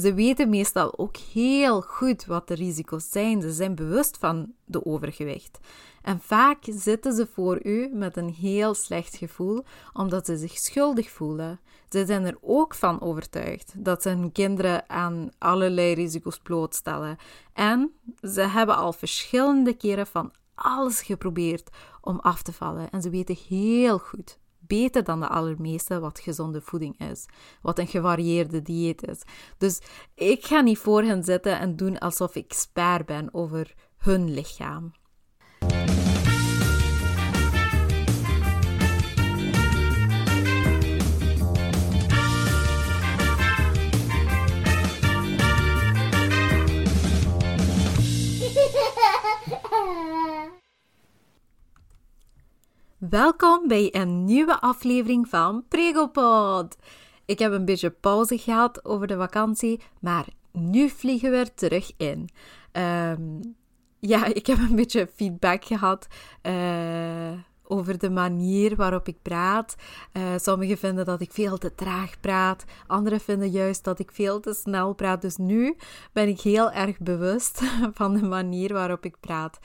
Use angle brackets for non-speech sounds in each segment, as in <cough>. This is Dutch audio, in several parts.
Ze weten meestal ook heel goed wat de risico's zijn. Ze zijn bewust van de overgewicht. En vaak zitten ze voor u met een heel slecht gevoel, omdat ze zich schuldig voelen. Ze zijn er ook van overtuigd dat ze hun kinderen aan allerlei risico's blootstellen. En ze hebben al verschillende keren van alles geprobeerd om af te vallen. En ze weten heel goed, beter dan de allermeeste, wat gezonde voeding is. Wat een gevarieerde dieet is. Dus ik ga niet voor hen zitten en doen alsof ik expert ben over hun lichaam. Welkom bij een nieuwe aflevering van Pregopod. Ik heb een beetje pauze gehad over de vakantie, maar nu vliegen we er terug in. Ehm, ja, ik heb een beetje feedback gehad uh, over de manier waarop ik praat. Uh, sommigen vinden dat ik veel te traag praat, anderen vinden juist dat ik veel te snel praat. Dus nu ben ik heel erg bewust <laughs> van de manier waarop ik praat.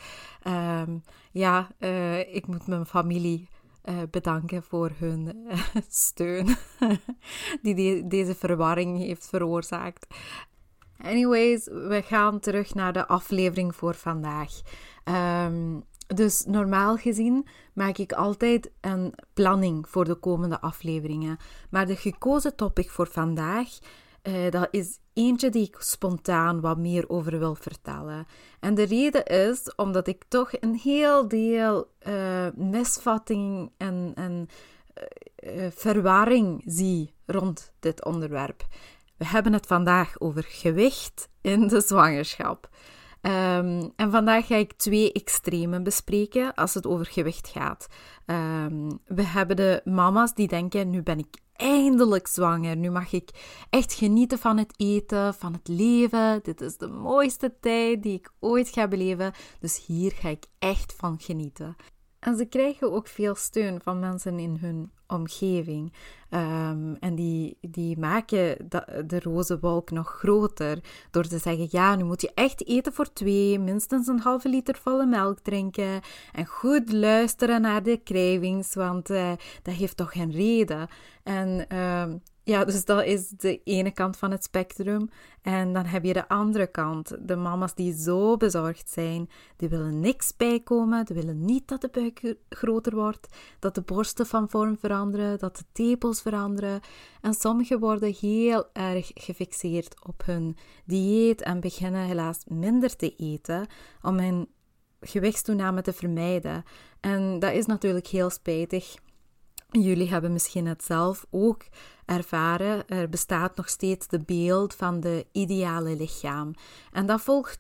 Um, ja, uh, ik moet mijn familie uh, bedanken voor hun <laughs> steun, <laughs> die de deze verwarring heeft veroorzaakt. Anyways, we gaan terug naar de aflevering voor vandaag. Um, dus normaal gezien maak ik altijd een planning voor de komende afleveringen. Maar de gekozen topic voor vandaag, uh, dat is eentje die ik spontaan wat meer over wil vertellen. En de reden is omdat ik toch een heel deel uh, misvatting en, en uh, verwarring zie rond dit onderwerp. We hebben het vandaag over gewicht in de zwangerschap. Um, en vandaag ga ik twee extremen bespreken als het over gewicht gaat. Um, we hebben de mama's die denken: nu ben ik eindelijk zwanger. Nu mag ik echt genieten van het eten, van het leven. Dit is de mooiste tijd die ik ooit ga beleven. Dus hier ga ik echt van genieten. En ze krijgen ook veel steun van mensen in hun omgeving. Um, en die, die maken de, roze wolk nog groter door te zeggen: ja, nu moet je echt eten voor twee, minstens een halve liter volle melk drinken en goed luisteren naar de cravings, want uh, dat heeft toch geen reden. En um, ja, dus dat is de ene kant van het spectrum. En dan heb je de andere kant. De mama's die zo bezorgd zijn, die willen niks bijkomen, die willen niet dat de buik groter wordt, dat de borsten van vorm veranderen, dat de tepels veranderen. En sommigen worden heel erg gefixeerd op hun dieet en beginnen helaas minder te eten om hun gewichtstoename te vermijden. En dat is natuurlijk heel spijtig. Jullie hebben misschien het zelf ook ervaren. Er bestaat nog steeds de beeld van de ideale lichaam. En dat volgt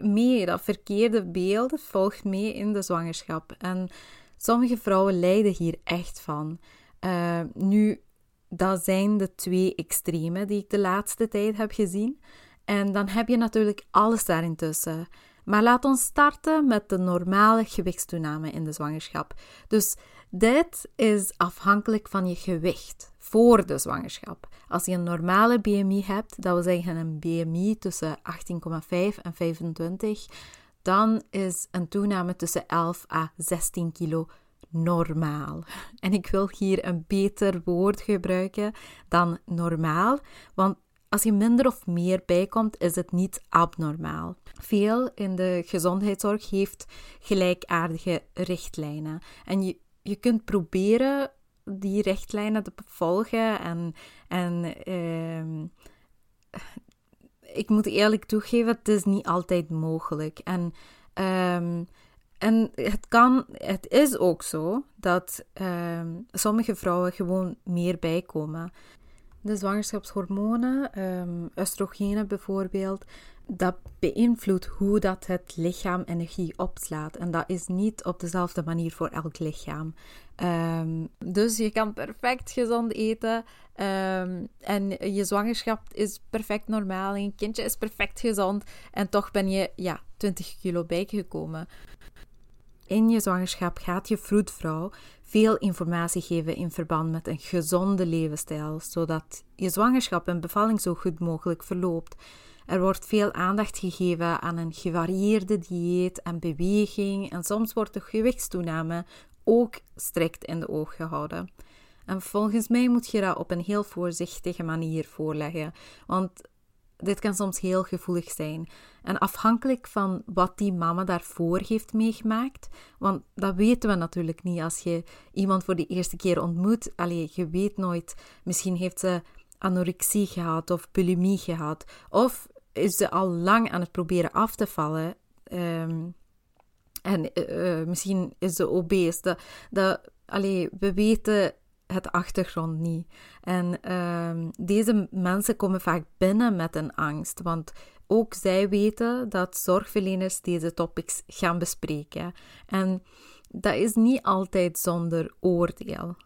mee, dat verkeerde beeld volgt mee in de zwangerschap. En sommige vrouwen lijden hier echt van. Uh, nu, dat zijn de twee extremen die ik de laatste tijd heb gezien. En dan heb je natuurlijk alles daarin tussen. Maar laat ons starten met de normale gewichtstoename in de zwangerschap. Dus dit is afhankelijk van je gewicht voor de zwangerschap. Als je een normale BMI hebt, dat wil zeggen een BMI tussen 18,5 en 25, dan is een toename tussen 11 à 16 kilo normaal. En ik wil hier een beter woord gebruiken dan normaal, want als je minder of meer bijkomt, is het niet abnormaal. Veel in de gezondheidszorg heeft gelijkaardige richtlijnen. En je, je kunt proberen die richtlijnen te volgen en, en uh, ik moet eerlijk toegeven, het is niet altijd mogelijk. En, um, en het kan, het is ook zo dat um, sommige vrouwen gewoon meer bijkomen. De zwangerschapshormonen, um, bijvoorbeeld, dat beïnvloedt hoe dat het lichaam energie opslaat. En dat is niet op dezelfde manier voor elk lichaam. Um, dus je kan perfect gezond eten. Um, en je zwangerschap is perfect normaal. En je kindje is perfect gezond. En toch ben je ja, 20 kilo bijgekomen. In je zwangerschap gaat je vroedvrouw veel informatie geven in verband met een gezonde levensstijl, zodat je zwangerschap en bevalling zo goed mogelijk verloopt. Er wordt veel aandacht gegeven aan een gevarieerde dieet en beweging en soms wordt de gewichtstoename ook strikt in de oog gehouden. En volgens mij moet je dat op een heel voorzichtige manier voorleggen, want dit kan soms heel gevoelig zijn. En afhankelijk van wat die mama daarvoor heeft meegemaakt, want dat weten we natuurlijk niet als je iemand voor de eerste keer ontmoet. Allee, je weet nooit, misschien heeft ze anorexie gehad of bulimie gehad, of is ze al lang aan het proberen af te vallen. Ehm, en uh, misschien is ze obese. Dat, dat, we weten het achtergrond niet. En uh, deze mensen komen vaak binnen met een angst, want ook zij weten dat zorgverleners deze topics gaan bespreken. En dat is niet altijd zonder oordeel.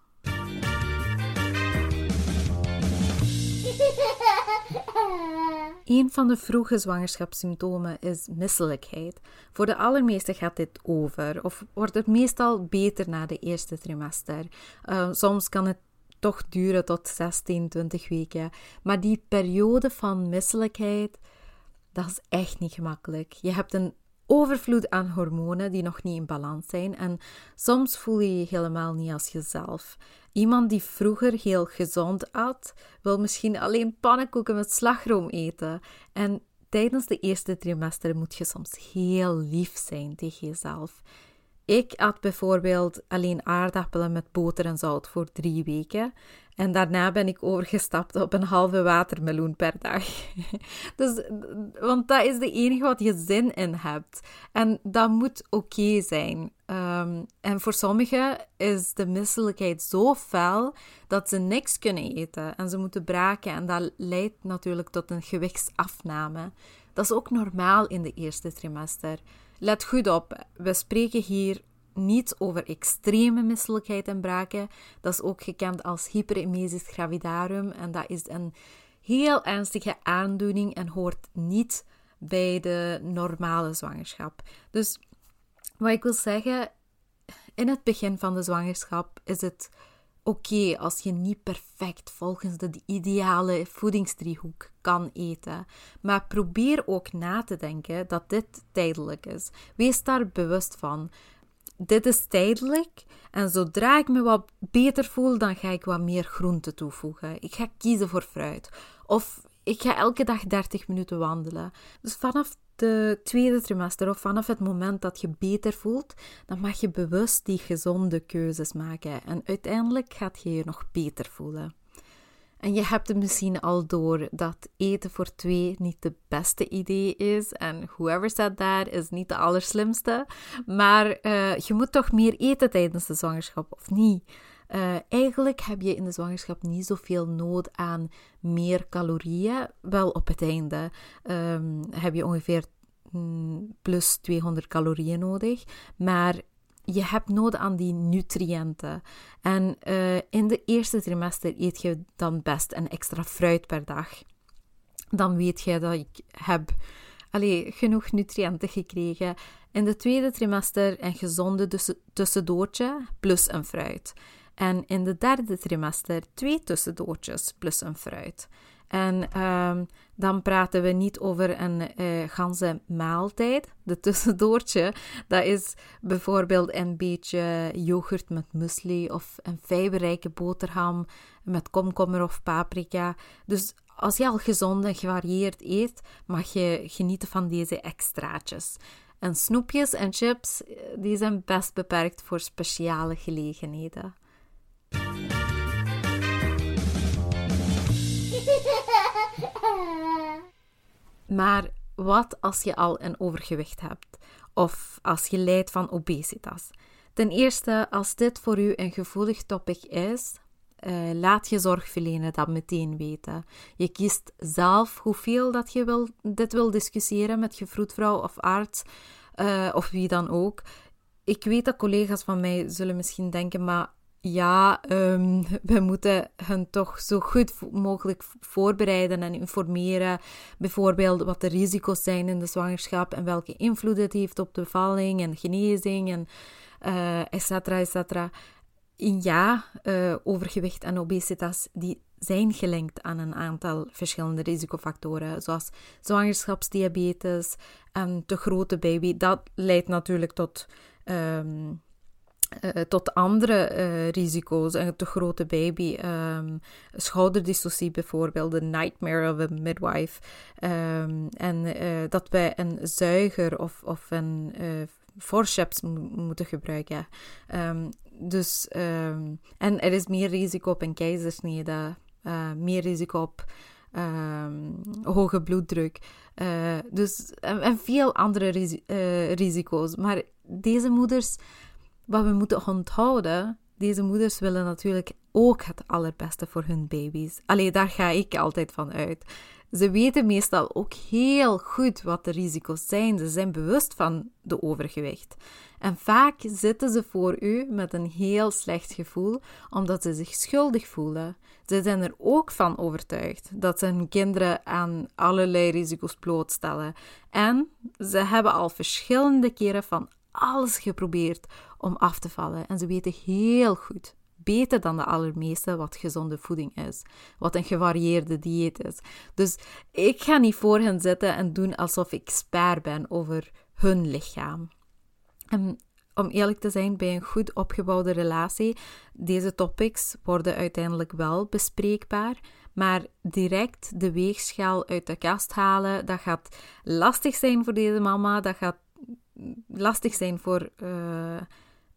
Een van de vroege zwangerschapssymptomen is misselijkheid. Voor de allermeeste gaat dit over, of wordt het meestal beter na de eerste trimester. Uh, soms kan het toch duren tot 16, 20 weken. Maar die periode van misselijkheid, dat is echt niet gemakkelijk. Je hebt een overvloed aan hormonen die nog niet in balans zijn en soms voel je je helemaal niet als jezelf. Iemand die vroeger heel gezond at, wil misschien alleen pannenkoeken met slagroom eten. En tijdens de eerste trimester moet je soms heel lief zijn tegen jezelf. Ik at bijvoorbeeld alleen aardappelen met boter en zout voor drie weken. En daarna ben ik overgestapt op een halve watermeloen per dag. <laughs> dus, want dat is de enige wat je zin in hebt. En dat moet oké zijn. Ehm, en voor sommigen is de misselijkheid zo fel dat ze niks kunnen eten en ze moeten braken. En dat leidt natuurlijk tot een gewichtsafname. Dat is ook normaal in de eerste trimester. Let goed op, we spreken hier niet over extreme misselijkheid en braken. Dat is ook gekend als hyperemesis gravidarum en dat is een heel ernstige aandoening en hoort niet bij de normale zwangerschap. Dus wat ik wil zeggen, in het begin van de zwangerschap is het oké als je niet perfect volgens de ideale voedingsdriehoek kan eten. Maar probeer ook na te denken dat dit tijdelijk is. Wees daar bewust van. Dit is tijdelijk en zodra ik me wat beter voel, dan ga ik wat meer groente toevoegen. Ik ga kiezen voor fruit. Of ik ga elke dag 30 minuten wandelen. Dus vanaf de tweede trimester of vanaf het moment dat je beter voelt, dan mag je bewust die gezonde keuzes maken. En uiteindelijk gaat je je nog beter voelen. En je hebt het misschien al door dat eten voor twee niet de beste idee is. En whoever said that is niet de allerslimste. Maar uh, je moet toch meer eten tijdens de zwangerschap, of niet? Uh, eigenlijk heb je in de zwangerschap niet zoveel nood aan meer calorieën. Wel op het einde um, heb je ongeveer mm, plus 200 calorieën nodig. Maar je hebt nood aan die nutriënten. En uh, in de eerste trimester eet je dan best een extra fruit per dag. Dan weet je dat ik heb allee, genoeg nutriënten gekregen. In de tweede trimester een gezonde tussendoortje plus een fruit. En in de derde trimester twee tussendoortjes plus een fruit. En um, dan praten we niet over een uh, ganse maaltijd. De tussendoortje, dat is bijvoorbeeld een beetje yoghurt met muesli of een fiberrijke boterham met komkommer of paprika. Dus als je al gezond en gevarieerd eet, mag je genieten van deze extraatjes. En snoepjes en chips, eh, die zijn best beperkt voor speciale gelegenheden. Maar wat als je al een overgewicht hebt of als je lijdt van obesitas? Ten eerste, als dit voor u een gevoelig topic is, uh, laat je zorgverlener dat meteen weten. Je kiest zelf hoeveel dat je wil, dit wil discussiëren met je vroedvrouw of arts uh, of wie dan ook. Ik weet dat collega's van mij zullen misschien denken, maar ja, ehm, <laughs> we moeten hen toch zo goed mogelijk voorbereiden en informeren. Bijvoorbeeld wat de risico's zijn in de zwangerschap en welke invloed het heeft op de bevalling en genezing en uh, et cetera, et cetera. Ja, uh, overgewicht en obesitas die zijn gelinkt aan een aantal verschillende risicofactoren, zoals zwangerschapsdiabetes en te grote baby. Dat leidt natuurlijk tot um, uh, tot andere uh, risico's. Een te grote baby, um, schouderdyssocie bijvoorbeeld, de nightmare of a midwife. Um, en uh, dat wij een zuiger of, of een forceps moeten gebruiken. Um, dus, en er is meer risico op een keizersnede, meer risico op hoge bloeddruk. dus, en, veel andere risi risico's. Maar deze moeders wat we moeten onthouden, deze moeders willen natuurlijk ook het allerbeste voor hun baby's. Alleen daar ga ik altijd van uit. Ze weten meestal ook heel goed wat de risico's zijn. Ze zijn bewust van de overgewicht. En vaak zitten ze voor u met een heel slecht gevoel, omdat ze zich schuldig voelen. Ze zijn er ook van overtuigd dat ze hun kinderen aan allerlei risico's blootstellen. En ze hebben al verschillende keren van alles geprobeerd om af te vallen. En ze weten heel goed, beter dan de allermeeste, wat gezonde voeding is. Wat een gevarieerde dieet is. Dus ik ga niet voor hen zitten en doen alsof ik expert ben over hun lichaam. En om eerlijk te zijn, bij een goed opgebouwde relatie, deze topics worden uiteindelijk wel bespreekbaar. Maar direct de weegschaal uit de kast halen, dat gaat lastig zijn voor deze mama. Dat gaat lastig zijn voor, uh,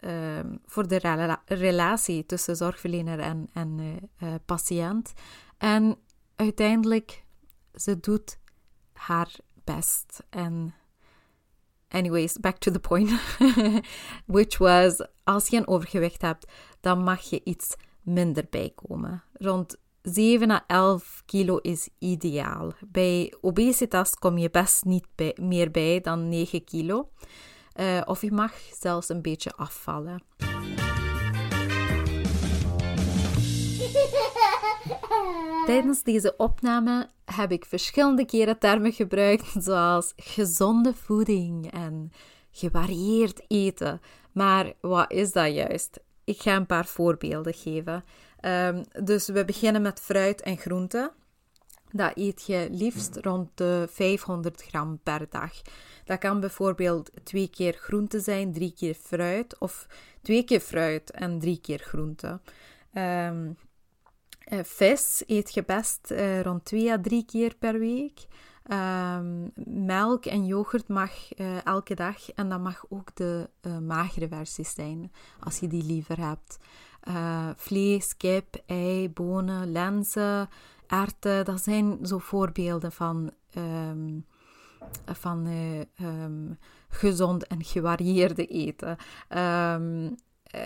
uh, voor de rela relatie tussen zorgverlener en, en uh, patiënt. En uiteindelijk, ze doet haar best. En anyways, back to the point. <laughs> Which was, als je een overgewicht hebt, dan mag je iets minder bijkomen. Rond 7 à 11 kilo is ideaal. Bij obesitas kom je best niet bij, meer bij dan 9 kilo. Uh, of je mag zelfs een beetje afvallen. <laughs> Tijdens deze opname heb ik verschillende keren termen gebruikt, zoals gezonde voeding en gevarieerd eten. Maar wat is dat juist? Ik ga een paar voorbeelden geven. Um, dus we beginnen met fruit en groenten. Dat eet je liefst rond de 500 gram per dag. Dat kan bijvoorbeeld twee keer groente zijn, drie keer fruit, of twee keer fruit en drie keer groente. Um, vis eet je best uh, rond twee à drie keer per week. Um, melk en yoghurt mag uh, elke dag en dat mag ook de magere versies zijn, als je die liever hebt. Vlees, kip, ei, bonen, lenzen, erwten, dat zijn zo voorbeelden van, um, van um, gezond en gevarieerde eten. Um,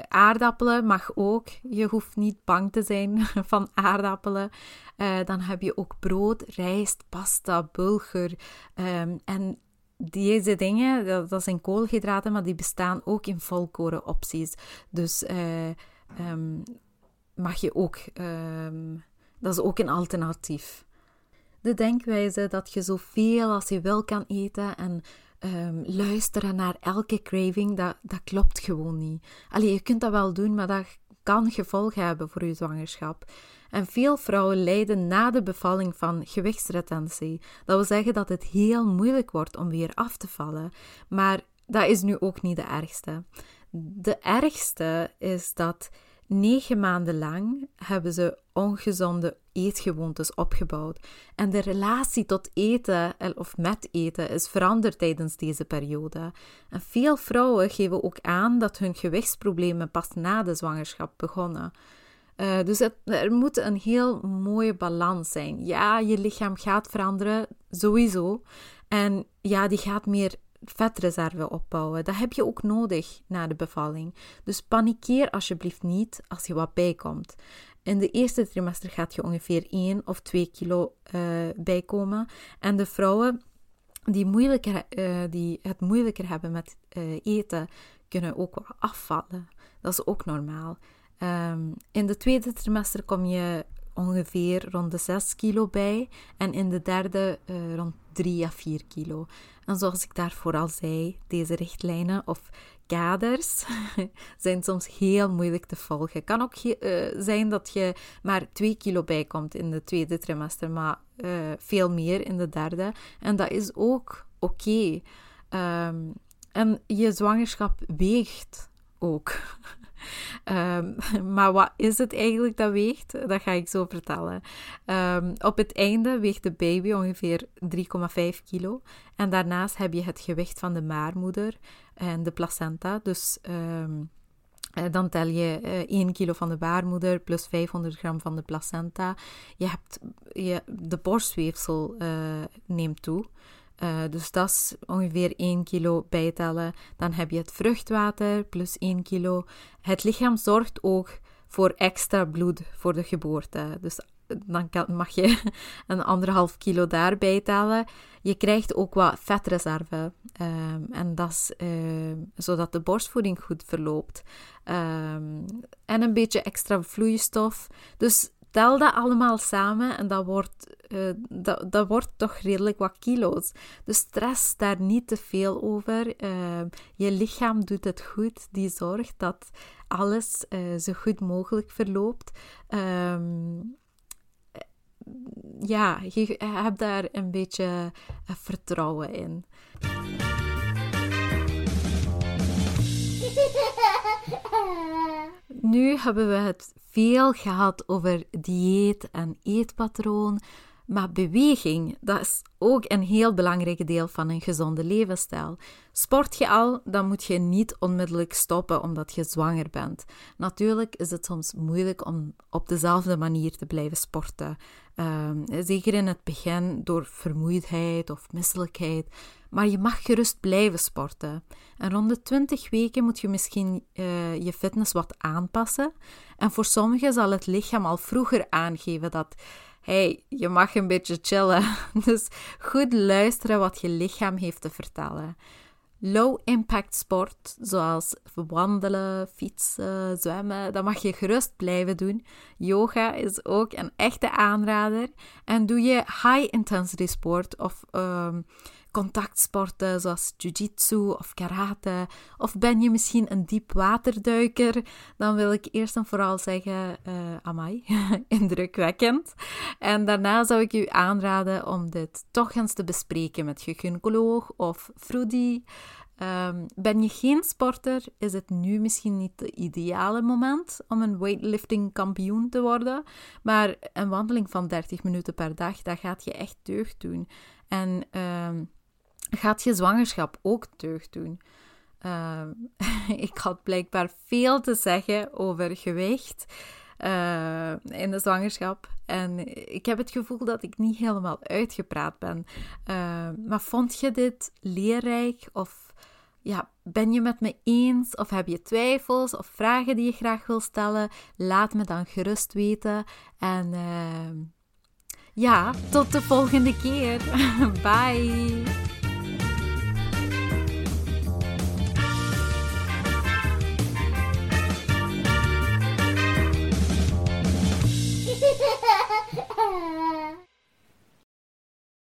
aardappelen mag ook. Je hoeft niet bang te zijn <laughs> van aardappelen. Uh, dan heb je ook brood, rijst, pasta, bulgur. en deze dingen, dat, zijn koolhydraten, maar die bestaan ook in volkoren opties. Dus mag je ook, dat is ook een alternatief. De denkwijze dat je zoveel als je wil kan eten en um, luisteren naar elke craving, dat, dat klopt gewoon niet. Allee, je kunt dat wel doen, maar dat kan gevolgen hebben voor je zwangerschap. En veel vrouwen lijden na de bevalling van gewichtsretentie. Dat wil zeggen dat het heel moeilijk wordt om weer af te vallen. Maar dat is nu ook niet de ergste. De ergste is dat negen maanden lang hebben ze ongezonde eetgewoontes opgebouwd. En de relatie tot eten of met eten is veranderd tijdens deze periode. En veel vrouwen geven ook aan dat hun gewichtsproblemen pas na de zwangerschap begonnen. Uh, dus er moet een heel mooie balans zijn. Ja, je lichaam gaat veranderen, sowieso. En ja, die gaat meer vetreserve opbouwen. Dat heb je ook nodig na de bevalling. Dus panikeer alsjeblieft niet als je wat bijkomt. In de eerste trimester gaat je ongeveer 1 of 2 kilo uh, bijkomen. En de vrouwen die, moeilijker, uh, die het moeilijker hebben met uh, eten, kunnen ook wat afvallen. Dat is ook normaal. Ehm, in de tweede trimester kom je ongeveer rond de 6 kilo bij en in de derde rond 3 à 4 kilo. En zoals ik daarvoor al zei, deze richtlijnen of kaders <laughs> zijn soms heel moeilijk te volgen. Het kan ook uh, zijn dat je maar 2 kilo bijkomt in de tweede trimester, maar uh, veel meer in de derde. En dat is ook oké. Um, en je zwangerschap weegt ook. <laughs> Um, <laughs> maar wat is het eigenlijk dat weegt? Dat ga ik zo vertellen. Um, op het einde weegt de baby ongeveer 3,5 kilo. En daarnaast heb je het gewicht van de maarmoeder en de placenta. Dus um, dan tel je uh, eh, 1 kilo van de baarmoeder plus 500 gram van de placenta. Je hebt, je, de borstweefsel uh, neemt toe. Uh, dus dat is ongeveer 1 kilo bijtellen. Dan heb je het vruchtwater plus 1 kilo. Het lichaam zorgt ook voor extra bloed voor de geboorte. Dus dan kan, mag je <laughs> een anderhalf kilo daarbij tellen. Je krijgt ook wat vetreserve. Um, en dat is uh, zodat de borstvoeding goed verloopt. Um, en een beetje extra vloeistof. Dus tel dat allemaal samen en dat wordt, uh, dat, dat wordt toch redelijk wat kilo's. Dus stress daar niet te veel over. Uh, je lichaam doet het goed. Die zorgt dat alles uh, zo goed mogelijk verloopt. Um, ja, je hebt daar een beetje vertrouwen in. <laughs> Nu hebben we het veel gehad over dieet en eetpatroon. Maar beweging, dat is ook een heel belangrijk deel van een gezonde levensstijl. Sport je al, dan moet je niet onmiddellijk stoppen omdat je zwanger bent. Natuurlijk is het soms moeilijk om op dezelfde manier te blijven sporten. Um, zeker in het begin door vermoeidheid of misselijkheid. Maar je mag gerust blijven sporten. En rond de 20 weken moet je misschien uh, je fitness wat aanpassen. En voor sommigen zal het lichaam al vroeger aangeven dat hey, je mag een beetje chillen. <laughs> Dus goed luisteren wat je lichaam heeft te vertellen. Low impact sport, zoals wandelen, fietsen, zwemmen, dat mag je gerust blijven doen. Yoga is ook een echte aanrader. En doe je high intensity sport of um, contactsporten zoals jiu-jitsu of karate? Of ben je misschien een diepwaterduiker? Dan wil ik eerst en vooral zeggen, uh, amai, <laughs> indrukwekkend. En daarna zou ik u aanraden om dit toch eens te bespreken met je gynaecoloog of Frudy. Um, ben je geen sporter, is het nu misschien niet het ideale moment om een weightlifting kampioen te worden. Maar een wandeling van 30 minuten per dag, dat gaat je echt deugd doen. En um, gaat je zwangerschap ook deugd doen. Uh, <laughs> ik had blijkbaar veel te zeggen over gewicht uh, in de zwangerschap. En ik heb het gevoel dat ik niet helemaal uitgepraat ben. Uh, maar vond je dit leerrijk? Of ja, ben je met me eens? Of heb je twijfels of vragen die je graag wil stellen? Laat me dan gerust weten. En ja, tot de volgende keer. <laughs> Bye.